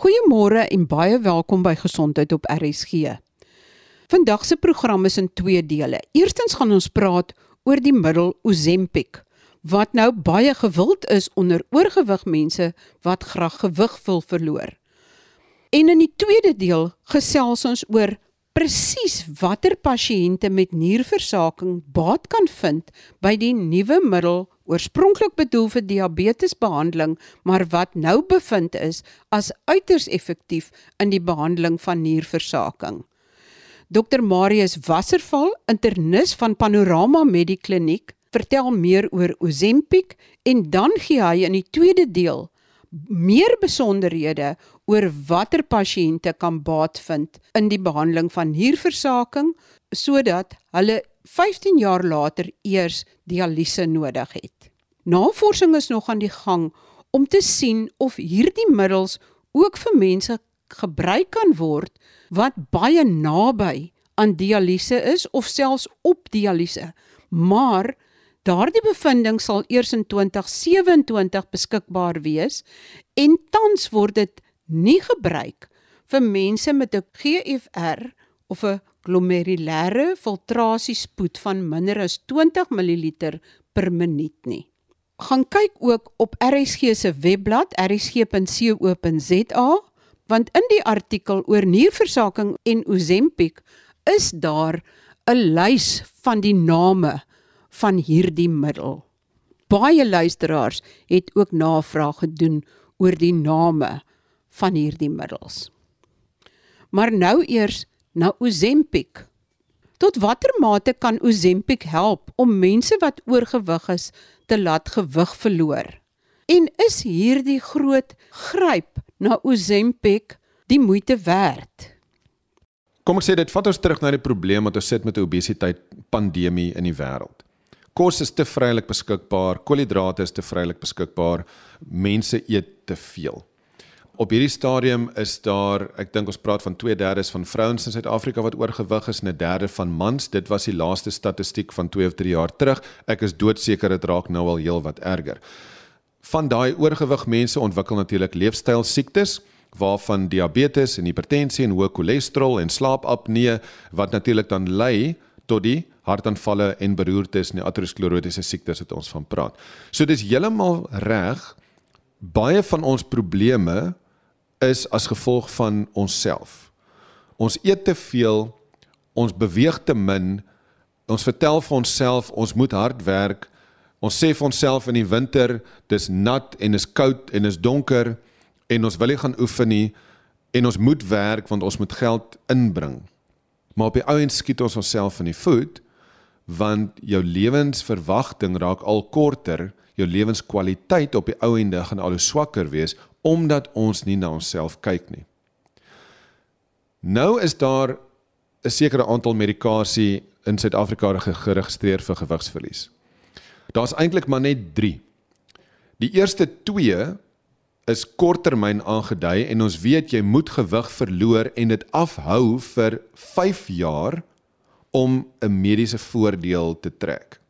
Goeiemôre en baie welkom by Gesondheid op RSG. Vandag se program is in twee dele. Eerstens gaan ons praat oor die middel Ozempic wat nou baie gewild is onder oorgewig mense wat graag gewig wil verloor. En in die tweede deel gesels ons oor presies watter pasiënte met nierversaking baat kan vind by die nuwe middel oorspronklik bedoel vir diabetesbehandeling, maar wat nou bevind is as uiters effektief in die behandeling van nierversaking. Dr Marius Wasserval, internis van Panorama Medikliniek, vertel meer oor Ozempic en dan gee hy in die tweede deel meer besonderhede oor watter pasiënte kan baat vind in die behandeling van nierversaking sodat hulle 15 jaar later eers dialyse nodig het. Navorsing is nog aan die gang om te sien of hierdie middels ook vir mense gebruik kan word wat baie naby aan dialyse is of selfs op dialyse. Maar daardie bevinding sal eers in 2027 beskikbaar wees en tans word dit nie gebruik vir mense met 'n GFR of 'n glomerulêre filtrasiespoed van minder as 20 ml per minuut nie gaan kyk ook op RSG se webblad rsg.co.za want in die artikel oor nierversaking en Ozempic is daar 'n lys van die name van hierdie middel. Baie luisteraars het ook navraag gedoen oor die name van hierdie middels. Maar nou eers na Ozempic. Tot watter mate kan Ozempic help om mense wat oorgewig is te laat gewig verloor. En is hierdie groot gryp na Ozempic die moeite werd? Kom ek sê dit vat ons terug na die probleem wat ons sit met die obesiteit pandemie in die wêreld. Kos is te vrylik beskikbaar, koolhidrate is te vrylik beskikbaar, mense eet te veel. Op hierdie stadium is daar, ek dink ons praat van 2/3 van vrouens in Suid-Afrika wat oorgewig is en 'n derde van mans. Dit was die laaste statistiek van 2 of 3 jaar terug. Ek is doodseker dit raak nou al heel wat erger. Van daai oorgewig mense ontwikkel natuurlik leefstylsiektes waarvan diabetes en hipertensie en hoë cholesterol en slaapapnee wat natuurlik dan lei tot die hartaanvalle en beroertes en die aterosklerotiese siektes wat ons van praat. So dis heeltemal reg. Baie van ons probleme is as gevolg van onsself. Ons eet te veel, ons beweeg te min. Ons vertel vir onsself ons moet hard werk. Ons sê vir onsself in die winter dis nat en is koud en is donker en ons wil nie gaan oefen nie en ons moet werk want ons moet geld inbring. Maar op die ou end skiet ons onsself in die voet want jou lewensverwagting raak al korter, jou lewenskwaliteit op die ou ende gaan al hoe swakker wees omdat ons nie na onsself kyk nie. Nou is daar 'n sekere aantal medikasie in Suid-Afrika geregistreer vir gewigsverlies. Daar's eintlik maar net 3. Die eerste 2 is korttermyn aangedui en ons weet jy moet gewig verloor en dit afhou vir 5 jaar om 'n mediese voordeel te trek.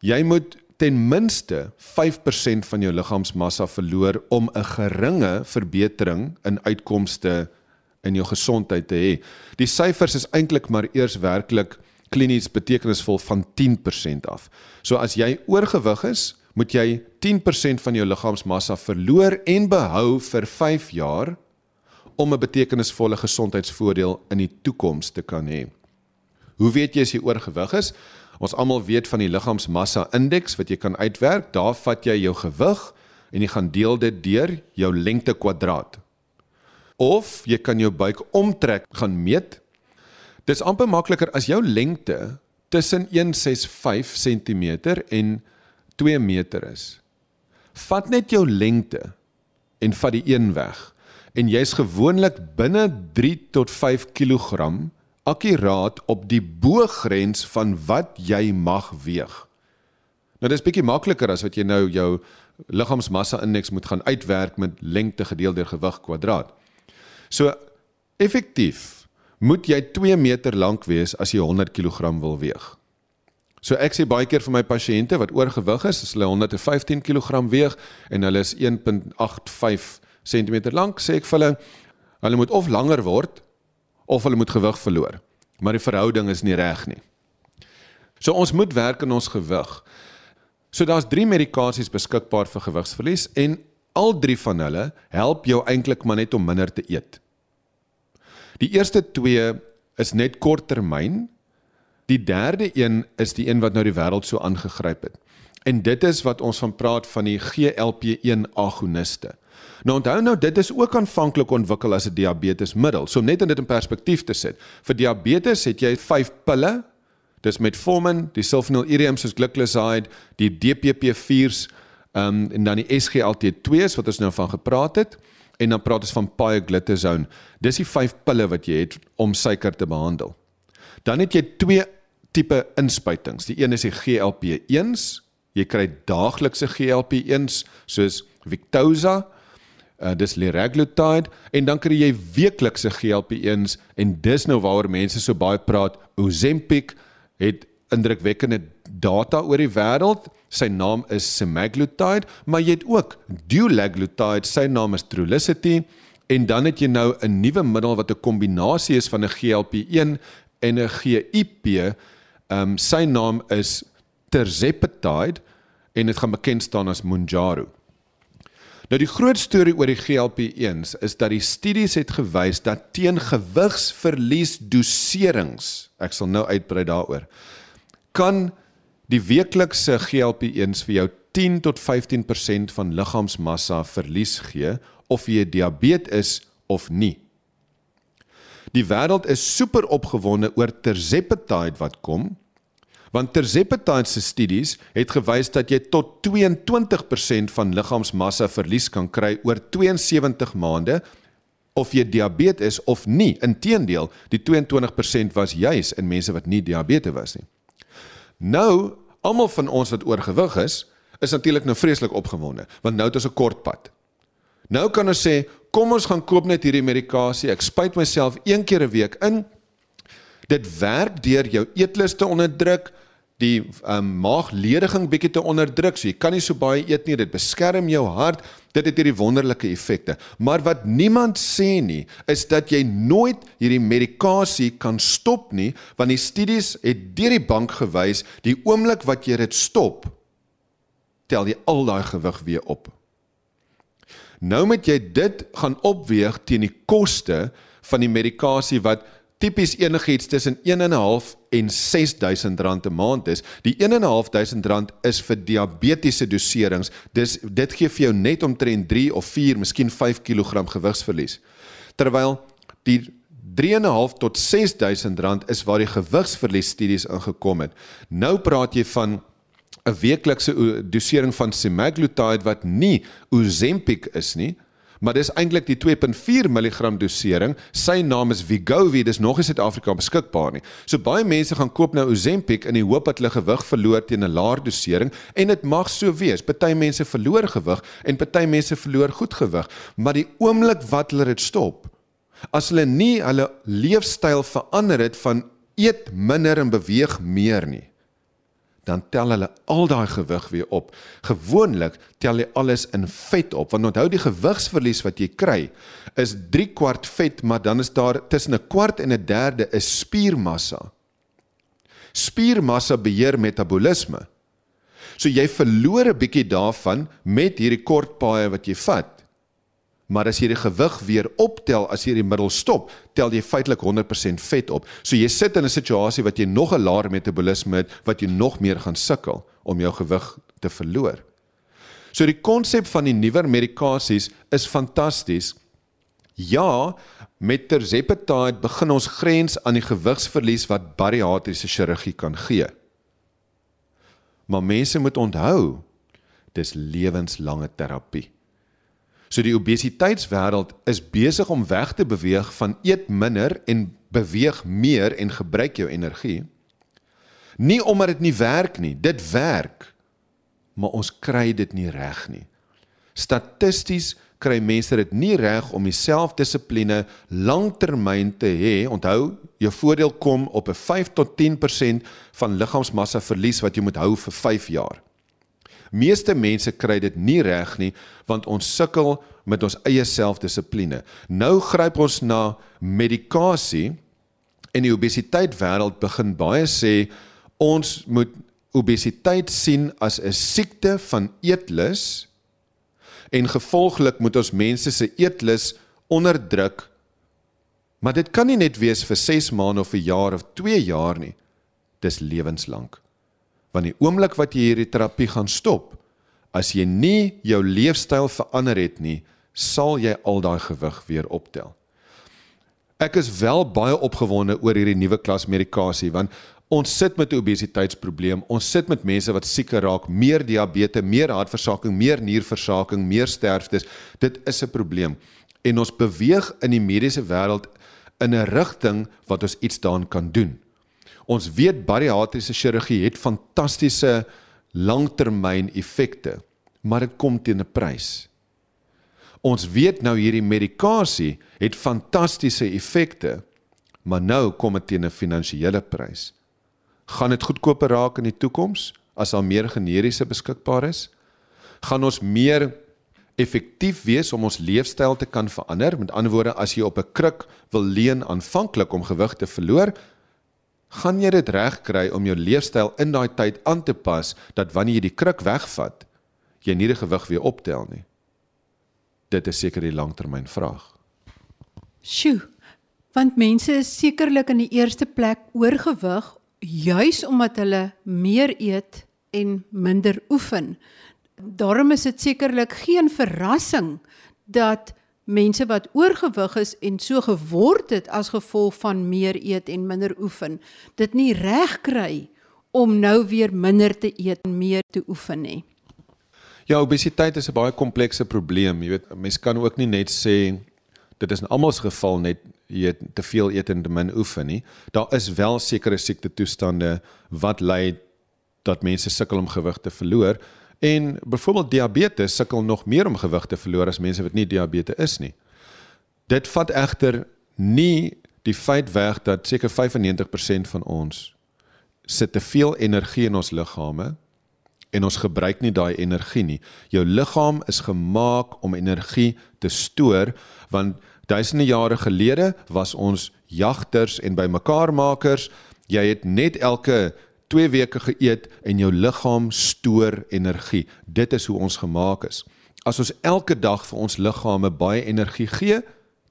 Jy moet ten minste 5% van jou liggaamsmassa verloor om 'n geringe verbetering in uitkomste in jou gesondheid te hê. Die syfers is eintlik maar eers werklik klinies betekenisvol van 10% af. So as jy oorgewig is, moet jy 10% van jou liggaamsmassa verloor en behou vir 5 jaar om 'n betekenisvolle gesondheidsvoordeel in die toekoms te kan hê. Hoe weet jy as jy oorgewig is? Ons almal weet van die liggaamsmassa indeks wat jy kan uitwerk. Daar vat jy jou gewig en jy gaan deel dit deur jou lengte kwadraat. Of jy kan jou buik omtrek gaan meet. Dis amper makliker as jou lengte tussen 165 cm en 2 meter is. Vat net jou lengte en vat die een weg en jy's gewoonlik binne 3 tot 5 kg akkuraat op die boogrens van wat jy mag weeg. Nou dis bietjie makliker as wat jy nou jou liggaamsmassa indeks moet gaan uitwerk met lengte gedeel deur gewig kwadraat. So effektief moet jy 2 meter lank wees as jy 100 kg wil weeg. So ek sê baie keer vir my pasiënte wat oorgewig is, as hulle 115 kg weeg en hulle is 1.85 cm lank, sê ek vir hulle hulle moet of langer word of hulle moet gewig verloor. Maar die verhouding is nie reg nie. So ons moet werk aan ons gewig. So daar's 3 medikasies beskikbaar vir gewigsverlies en al 3 van hulle help jou eintlik maar net om minder te eet. Die eerste 2 is net korttermyn. Die derde een is die een wat nou die wêreld so aangegryp het. En dit is wat ons van praat van die GLP-1 agoniste. Nou onthou nou dit is ook aanvanklik ontwikkel as 'n diabetesmiddel. So net om dit in perspektief te sit. Vir diabetes het jy 5 pille. Dis metformin, die sulfonylureum soos glycoside, die DPP-4s, ehm um, en dan die SGLT2s wat ons nou van gepraat het en dan praat ons van pioglitazone. Dis die 5 pille wat jy het om suiker te behandel. Dan het jy twee tipe inspuitings. Die een is die GLP-1s Jy kry daaglikse GLP-1s soos Victoza, uh, dis liraglutide en dan kry jy weeklikse GLP-1s en dis nou waaroor mense so baie praat. Ozempic het indrukwekkende data oor die wêreld. Sy naam is semaglutide, maar jy het ook dulaglutide, sy naam is Trulicity en dan het jy nou 'n nuwe middel wat 'n kombinasie is van 'n GLP-1 en 'n GIP. Ehm um, sy naam is Tirzepatide en dit gaan bekend staan as Mounjaro. Nou die groot storie oor die GLP-1s is dat die studies het gewys dat teen gewigsverlies doserings, ek sal nou uitbrei daaroor, kan die weeklikse GLP-1s vir jou 10 tot 15% van liggaamsmassa verlies gee of jy diabetes is of nie. Die wêreld is super opgewonde oor Tirzepatide wat kom want Tirzepatide se studies het gewys dat jy tot 22% van liggaamsmassa verlies kan kry oor 72 maande of jy diabetes is of nie. Inteendeel, die 22% was juis in mense wat nie diabetes was nie. Nou, almal van ons wat oorgewig is, is natuurlik nou vreeslik opgewonde, want nou het ons 'n kort pad. Nou kan ons sê, kom ons gaan koop net hierdie medikasie. Ek spuit myself een keer 'n week in. Dit werk deur jou eetlus te onderdruk, die um, maaglediging bietjie te onderdruk. So jy kan nie so baie eet nie. Dit beskerm jou hart. Dit het hierdie wonderlike effekte. Maar wat niemand sê nie, is dat jy nooit hierdie medikasie kan stop nie, want die studies het deur die bank gewys, die oomblik wat jy dit stop, tel jy al daai gewig weer op. Nou moet jy dit gaan opweeg teen die koste van die medikasie wat tipies enigiets tussen 1.5 en 6000 rand 'n maand is. Die 1.500 rand is vir diabetiese doserings. Dis dit gee vir jou net omtrent 3 of 4, miskien 5 kg gewigsverlies. Terwyl die 3.5 tot 6000 rand is waar die gewigsverlies studies ingekom het. Nou praat jy van 'n weeklikse dosering van semaglutide wat nie Ozempic is nie, maar dis eintlik die 2.4 mg dosering. Sy naam is Vigovi, dis nog in Suid-Afrika beskikbaar nie. So baie mense gaan koop nou Ozempic in die hoop dat hulle gewig verloor teen 'n laer dosering en dit mag so wees. Party mense verloor gewig en party mense verloor goed gewig, maar die oomblik wat hulle dit stop, as hulle nie hulle leefstyl verander het van eet minder en beweeg meer nie, dan tel hulle al daai gewig weer op. Gewoonlik tel jy alles in vet op, want onthou die gewigsverlies wat jy kry is 3 kwart vet, maar dan is daar tussen 'n kwart en 'n derde is spiermassa. Spiermassa beheer metabolisme. So jy verloor 'n bietjie daarvan met hierdie kort paaie wat jy vat. Maar as jy die gewig weer optel as jy die middel stop, tel jy feitelik 100% vet op. So jy sit in 'n situasie wat jy nog 'n laer metabolisme het wat jy nog meer gaan sukkel om jou gewig te verloor. So die konsep van die nuwer medikasies is fantasties. Ja, met Tirzepatide begin ons grens aan die gewigsverlies wat bariatriese chirurgie kan gee. Maar mense moet onthou, dis lewenslange terapie. So die obesiteitswêreld is besig om weg te beweeg van eet minder en beweeg meer en gebruik jou energie. Nie omdat dit nie werk nie, dit werk. Maar ons kry dit nie reg nie. Statisties kry mense dit nie reg om dieselfdissipline langtermyn te hê. Onthou, jou voordeel kom op 'n 5 tot 10% van liggaamsmassa verlies wat jy moet hou vir 5 jaar. Meeste mense kry dit nie reg nie want ons sukkel met ons eie selfdissipline. Nou gryp ons na medikasie en die obesiteit wêreld begin baie sê ons moet obesiteit sien as 'n siekte van eetlus en gevolglik moet ons mense se eetlus onderdruk. Maar dit kan nie net wees vir 6 maande of 'n jaar of 2 jaar nie. Dis lewenslank. Want die oomblik wat jy hierdie terapie gaan stop, as jy nie jou leefstyl verander het nie, sal jy al daai gewig weer optel. Ek is wel baie opgewonde oor hierdie nuwe klas medikasie want Ons sit met 'n obesiteitsprobleem. Ons sit met mense wat sieker raak, meer diabetes, meer hartversaking, meer nierversaking, meer sterftes. Dit is 'n probleem. En ons beweeg in die mediese wêreld in 'n rigting wat ons iets daaraan kan doen. Ons weet bariatriese chirurgie het fantastiese langtermyn effekte, maar dit kom teen 'n prys. Ons weet nou hierdie medikasie het fantastiese effekte, maar nou kom dit teen 'n finansiële prys gaan dit goedkoper raak in die toekoms as daar meer generiese beskikbaar is? Gaan ons meer effektief wees om ons leefstyl te kan verander? Met ander woorde, as jy op 'n kruk wil leun aanvanklik om gewig te verloor, gaan jy dit reg kry om jou leefstyl in daai tyd aan te pas dat wanneer jy die kruk wegvat, jy nie die gewig weer optel nie. Dit is seker die langtermynvraag. Sjoe. Want mense is sekerlik in die eerste plek oorgewig juis omdat hulle meer eet en minder oefen. Daarom is dit sekerlik geen verrassing dat mense wat oorgewig is en so geword het as gevolg van meer eet en minder oefen, dit nie reg kry om nou weer minder te eet en meer te oefen nie. Ja, obesiteit is 'n baie komplekse probleem. Jy weet, mense kan ook nie net sê dit is in almal se geval net jy te veel eet en te min oefen nie. Daar is wel sekere siekte toestande wat lei dat mense sukkel om gewig te verloor en byvoorbeeld diabetes sukkel nog meer om gewig te verloor as mense wat nie diabetes is nie. Dit vat egter nie die feit weg dat seker 95% van ons sit te veel energie in ons liggame en ons gebruik nie daai energie nie. Jou liggaam is gemaak om energie te stoor want duisende jare gelede was ons jagters en bymekaarmakers. Jy het net elke 2 weke geëet en jou liggaam stoor energie. Dit is hoe ons gemaak is. As ons elke dag vir ons liggame baie energie gee,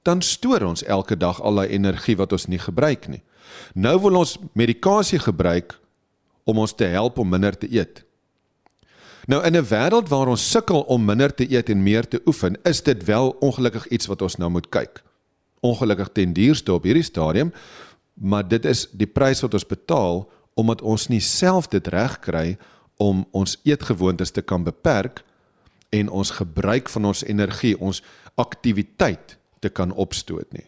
dan stoor ons elke dag al daai energie wat ons nie gebruik nie. Nou wil ons medikasie gebruik om ons te help om minder te eet. Nou in 'n wêreld waar ons sukkel om minder te eet en meer te oefen, is dit wel ongelukkig iets wat ons nou moet kyk. Ongelukkig ten duurste op hierdie stadium, maar dit is die prys wat ons betaal omdat ons nie self dit reg kry om ons eetgewoontes te kan beperk en ons gebruik van ons energie, ons aktiwiteit te kan opstoot nie.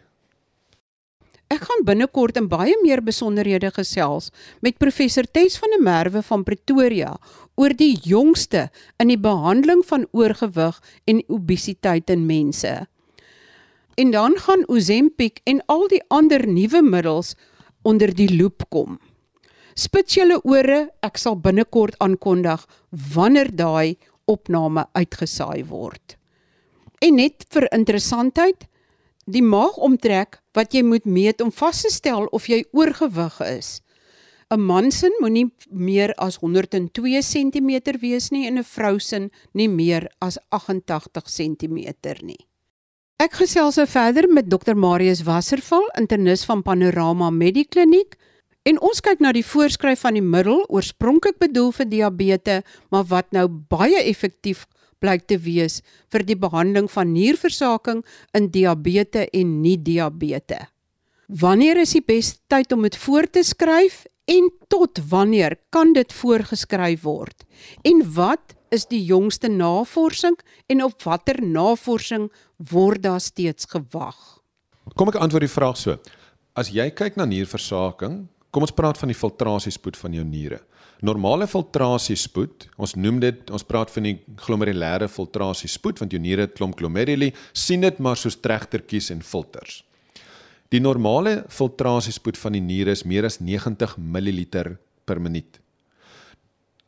Ek gaan binnekort in baie meer besonderhede gesels met professor Tes van der Merwe van Pretoria oor die jongste in die behandeling van oorgewig en obesiteit in mense. En dan gaan Ozempic en al die ander nuwe middels onder die loep kom. Spits julle ore, ek sal binnekort aankondig wanneer daai opname uitgesaai word. En net vir interessantheid, die maagomtrek wat jy moet meet om vas te stel of jy oorgewig is. 'n Man se moenie meer as 102 cm wees nie en 'n vrou se nie meer as 88 cm nie. Ek gesels nou verder met Dr Marius Wasserval, internis van Panorama Medikliniek, en ons kyk na die voorskryf van die middel oorspronklik bedoel vir diabetes, maar wat nou baie effektief blyk te wees vir die behandeling van nierversaking in diabetes en nie diabetes. Wanneer is die beste tyd om dit voor te skryf en tot wanneer kan dit voorgeskryf word? En wat is die jongste navorsing en op watter navorsing word daar steeds gewag? Kom ek antwoord die vraag so. As jy kyk na nierversaking, kom ons praat van die filtrasiespoed van jou niere. Normale filtrasiespoed, ons noem dit, ons praat van die glomerulêre filtrasiespoed want jou niere klomp glomeruli, sien dit maar soos tregtertjies en filters. Die normale filtrasiespoed van die niere is meer as 90 ml per minuut.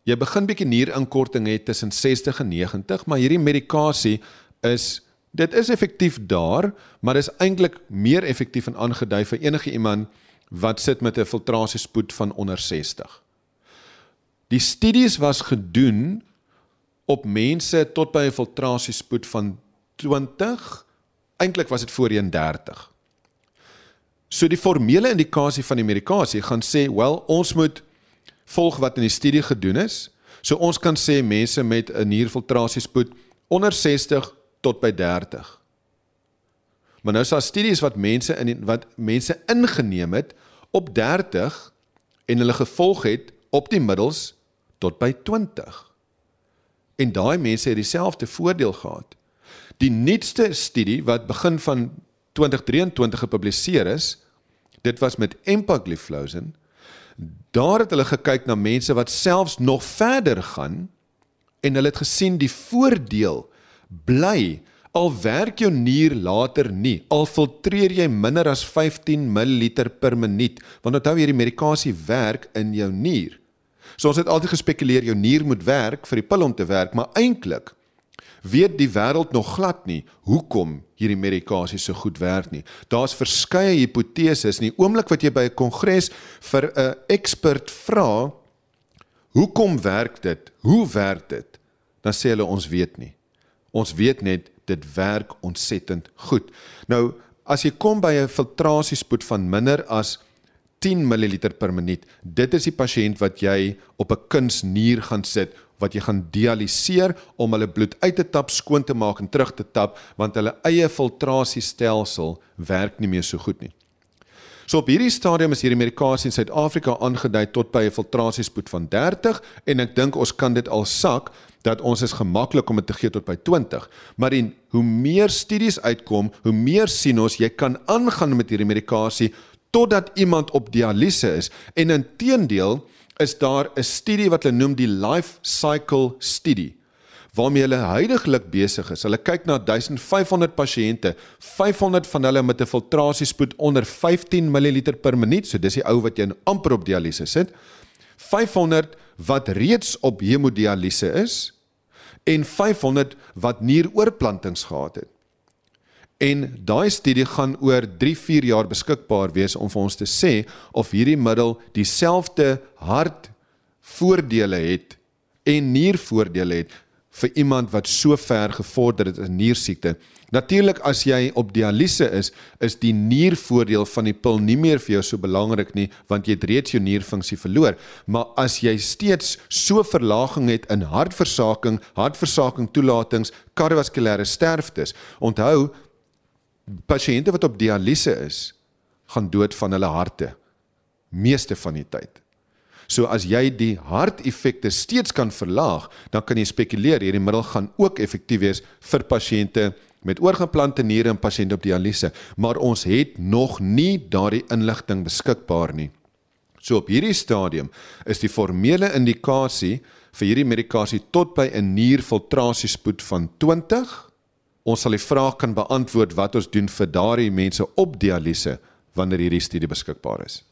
jy begin bietjie nierinkorting het tussen 60 en 90, maar hierdie medikasie is dit is effektief daar, maar dis eintlik meer effektief en aangedui vir enige iemand wat sit met 'n filtrasiespoed van onder 60. Die studies was gedoen op mense tot by 'n filtrasiespoed van 20, eintlik was dit voorheen 30. So die formele indikasie van die medikasie gaan sê, "Wel, ons moet volg wat in die studie gedoen is." So ons kan sê mense met 'n nierfiltrasiespoed onder 60 tot by 30. Maar nou is daar studies wat mense in wat mense ingeneem het op 30 en hulle gevolg het op die middels tot by 20. En daai mense het dieselfde voordeel gehad. Die nuutste studie wat begin van 2023 gepubliseer is, dit was met empagliflozin. Daar het hulle gekyk na mense wat selfs nog verder gaan en hulle het gesien die voordeel bly al werk jou nier later nie al filtreer jy minder as 15 ml per minuut want onthou hierdie medikasie werk in jou nier. So ons het altyd gespekuleer jou nier moet werk vir die pil om te werk maar eintlik weet die wêreld nog glad nie hoekom hierdie medikasie so goed werk nie. Daar's verskeie hipoteses in die oomblik wat jy by 'n kongres vir 'n ekspert vra hoekom werk dit? Hoe werk dit? Dan sê hulle ons weet nie. Ons weet net dit werk ontsettend goed. Nou, as jy kom by 'n filtrasiespoed van minder as 10 ml per minuut, dit is die pasiënt wat jy op 'n kunsnier gaan sit wat jy gaan dialiseer om hulle bloed uit te tap, skoon te maak en terug te tap want hulle eie filtrasiestelsel werk nie meer so goed nie. So op hierdie stadium is hierdie medikasie in Suid-Afrika aangedui tot by 'n filtrasiespoed van 30 en ek dink ons kan dit al sak dat ons is gemaklik om dit te gee tot by 20. Maar en hoe meer studies uitkom, hoe meer sien ons jy kan aangaan met hierdie medikasie totdat iemand op dialyse is. En inteendeel is daar 'n studie wat hulle noem die life cycle studie waarmee hulle heidaglik besig is. Hulle kyk na 1500 pasiënte, 500 van hulle met 'n filtrasiespoed onder 15 ml per minuut, so dis die ou wat jy amper op dialyse sit. 500 wat reeds op hemodialyse is en 500 wat nieroorplantings gehad het. En daai studie gaan oor 3-4 jaar beskikbaar wees om vir ons te sê of hierdie middel dieselfde hart voordele het en niervoordele het vir iemand wat so ver gevorder het in niersiekte. Natuurlik as jy op dialyse is, is die niervoordeel van die pil nie meer vir jou so belangrik nie want jy het reeds jou nierfunksie verloor. Maar as jy steeds so verlaging het in hartversaking, hartversaking toelatings, kardiovaskulêre sterftes, onthou pasiënte wat op dialyse is, gaan dood van hulle harte meeste van die tyd. So as jy die harteffekte steeds kan verlaag, dan kan jy spekuleer hierdie middel gaan ook effektief wees vir pasiënte met oorgeplante niere en pasiënte op dialyse, maar ons het nog nie daardie inligting beskikbaar nie. So op hierdie stadium is die formele indikasie vir hierdie medikasie tot by 'n nierfiltrasiespoed van 20. Ons sal die vraag kan beantwoord wat ons doen vir daardie mense op dialyse wanneer hierdie studie beskikbaar is.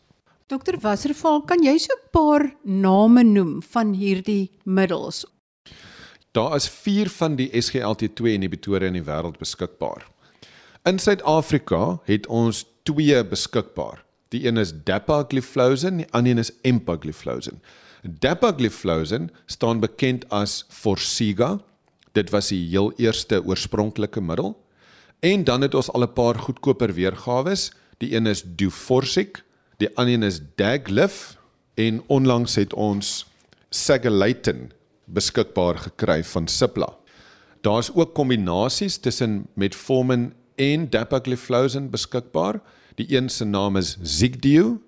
Dokter Wasserval, kan jy so 'n paar name noem van hierdie middels? Daar is 4 van die SGLT2 inhibitore in die wêreld beskikbaar. In Suid-Afrika het ons 2 beskikbaar. Die een is dapagliflozin, die ander een is empagliflozin. Dapagliflozin staan bekend as Forxiga. Dit was die heel eerste oorspronklike middel. En dan het ons al 'n paar goedkoper weergawe. Die een is Duforsic Die ander is Daglif en onlangs het ons Sagalatin beskikbaar gekry van Cipla. Daar's ook kombinasies tussen metformin en dapagliflozin beskikbaar. Die een se naam is Zigdio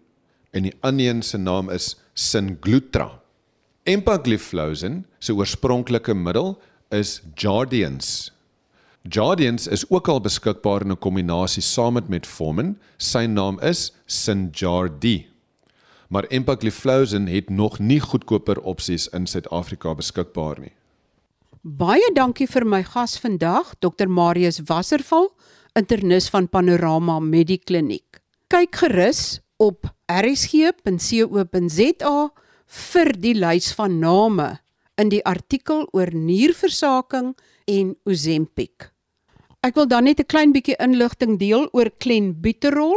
en die ander een se naam is Singlutra. Empagliflozin se oorspronklike middel is Jardiance Jardiance is ook al beskikbaar in 'n kombinasie saam met metformin. Sy naam is Synjardy. Maar empagliflozin het nog nie goedkoper opsies in Suid-Afrika beskikbaar nie. Baie dankie vir my gas vandag, Dr Marius Wasserval, internis van Panorama Medikliniek. Kyk gerus op rsg.co.za vir die lys van name in die artikel oor nierversaking en Ozempic. Ek wil dan net 'n klein bietjie inligting deel oor Clenbuterol,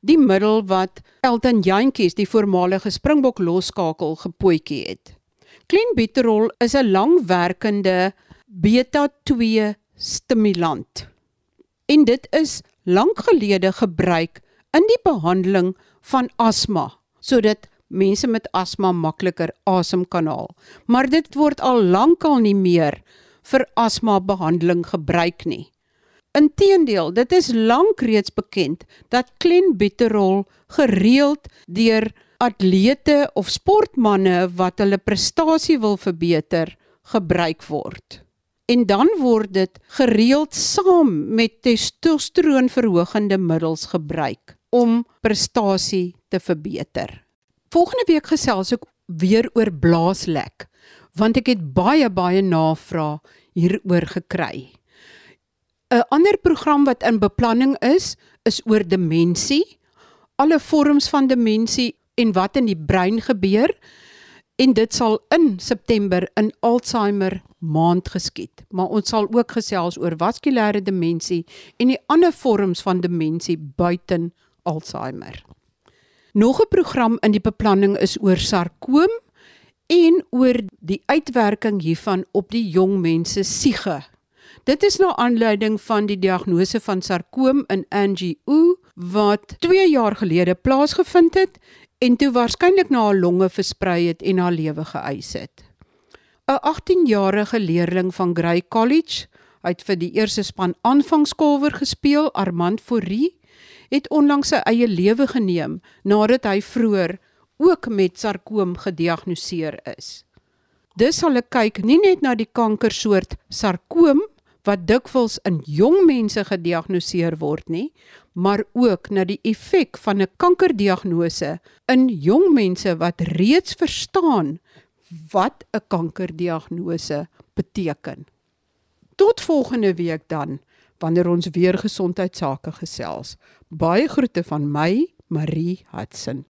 die middel wat Elton Jantjies, die voormalige Springbok losskakel, gepootjie het. Clenbuterol is 'n langwerkende beta-2 stimulant. En dit is lank gelede gebruik in die behandeling van asma sodat mense met asma makliker asem kan haal. Maar dit word al lankal nie meer vir asma behandeling gebruik nie. Inteendeel, dit is lank reeds bekend dat clenbuterol gereeld deur atlete of sportmense wat hulle prestasie wil verbeter, gebruik word. En dan word dit gereeld saam met testosteroonverhogende middels gebruik om prestasie te verbeter. Volgende week gesels ek weer oor blaaslek want ek het baie baie navrae hieroor gekry. 'n Ander program wat in beplanning is, is oor demensie, alle vorms van demensie en wat in die brein gebeur en dit sal in September in Alzheimer maand geskied. Maar ons sal ook gesels oor vaskulêre demensie en die ander vorms van demensie buiten Alzheimer. Nog 'n program in die beplanning is oor sarkoom en oor die uitwerking hiervan op die jong mense siege. Dit is nou aanleiding van die diagnose van sarkoom in Angie O wat 2 jaar gelede plaasgevind het en toe waarskynlik na haar longe versprei het en haar lewe geëis het. 'n 18-jarige leerling van Grey College, hy het vir die eerste span aanvangskolwer gespeel, Armand Fourie, het onlangs sy eie lewe geneem nadat hy vroeër ook met sarkoom gediagnoseer is. Dis sal ek kyk nie net na die kankersoort sarkoom wat dikwels in jong mense gediagnoseer word nie, maar ook na die effek van 'n kankerdiagnose in jong mense wat reeds verstaan wat 'n kankerdiagnose beteken. Tot volgende week dan wanneer ons weer gesondheidsake gesels. Baie groete van my, Marie Hudson.